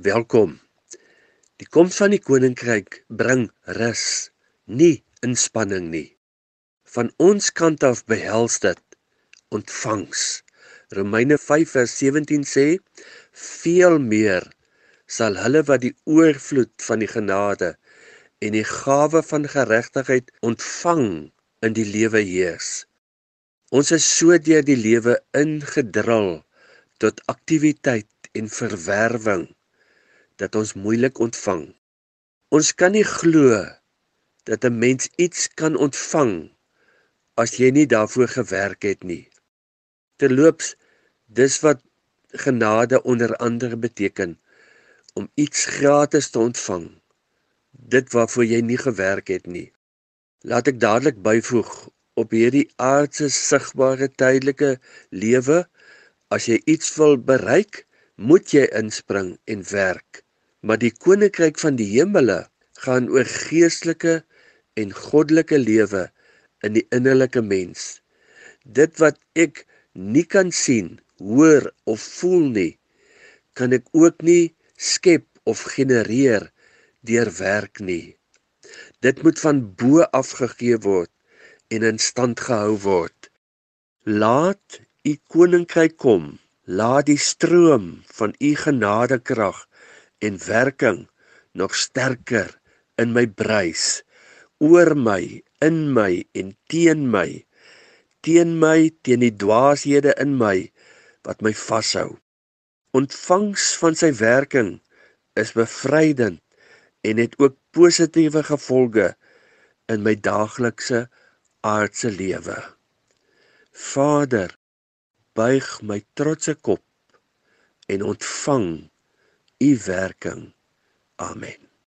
Welkom. Die koms van die koninkryk bring rus, nie inspanning nie. Van ons kant af behels dit ontvangs. Romeine 5:17 sê veel meer sal hulle wat die oorvloed van die genade en die gawe van geregtigheid ontvang in die lewe heers. Ons is so deur die lewe ingedrul tot aktiwiteit en verwerwing dat ons moeilik ontvang. Ons kan nie glo dat 'n mens iets kan ontvang as jy nie daarvoor gewerk het nie. Terloops, dis wat genade onder andere beteken om iets gratis te ontvang. Dit waarvoor jy nie gewerk het nie. Laat ek dadelik byvoeg op hierdie aardse sigbare tydelike lewe as jy iets wil bereik, moet jy inspring en werk maar die koninkryk van die hemele gaan oor geestelike en goddelike lewe in die innerlike mens. Dit wat ek nie kan sien, hoor of voel nie, kan ek ook nie skep of genereer deur werk nie. Dit moet van bo af gegee word en in stand gehou word. Laat u koninkryk kom. Laat die stroom van u genadekrag en werking nog sterker in my bruis oor my in my en teen my teen my teen die dwaashede in my wat my vashou. Ontvangs van sy werking is bevrydend en het ook positiewe gevolge in my daaglikse aardse lewe. Vader buig my trotse kop en ontvang u werking. Amen.